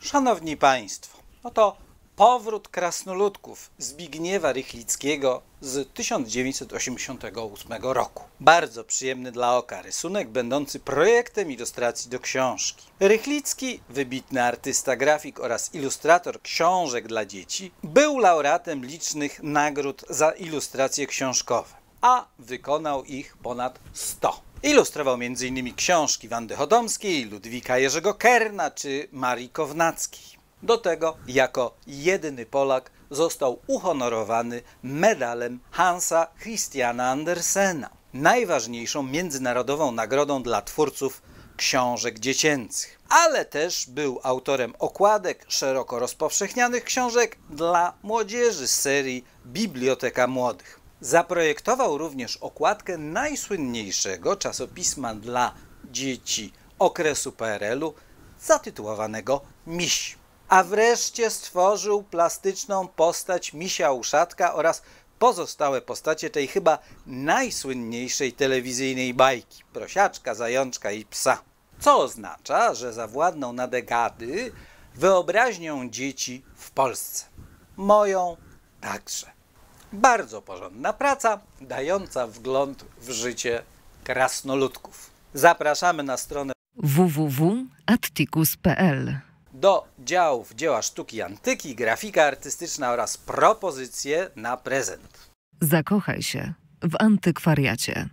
Szanowni Państwo, oto powrót krasnoludków Zbigniewa Rychlickiego z 1988 roku. Bardzo przyjemny dla oka rysunek, będący projektem ilustracji do książki. Rychlicki, wybitny artysta, grafik oraz ilustrator książek dla dzieci, był laureatem licznych nagród za ilustracje książkowe, a wykonał ich ponad 100. Ilustrował m.in. książki Wandy Chodomskiej, Ludwika Jerzego Kerna czy Marii Kownackiej. Do tego jako jedyny Polak został uhonorowany medalem Hansa Christiana Andersena, najważniejszą międzynarodową nagrodą dla twórców książek dziecięcych. Ale też był autorem okładek szeroko rozpowszechnianych książek dla młodzieży z serii Biblioteka Młodych. Zaprojektował również okładkę najsłynniejszego czasopisma dla dzieci okresu PRL-u zatytułowanego Miś. A wreszcie stworzył plastyczną postać Misia Uszatka oraz pozostałe postacie tej chyba najsłynniejszej telewizyjnej bajki Prosiaczka, Zajączka i Psa. Co oznacza, że zawładnął na dekady wyobraźnią dzieci w Polsce. Moją także. Bardzo porządna praca, dająca wgląd w życie krasnoludków. Zapraszamy na stronę www.atticus.pl do działów dzieła sztuki antyki, grafika artystyczna oraz propozycje na prezent. Zakochaj się w antykwariacie.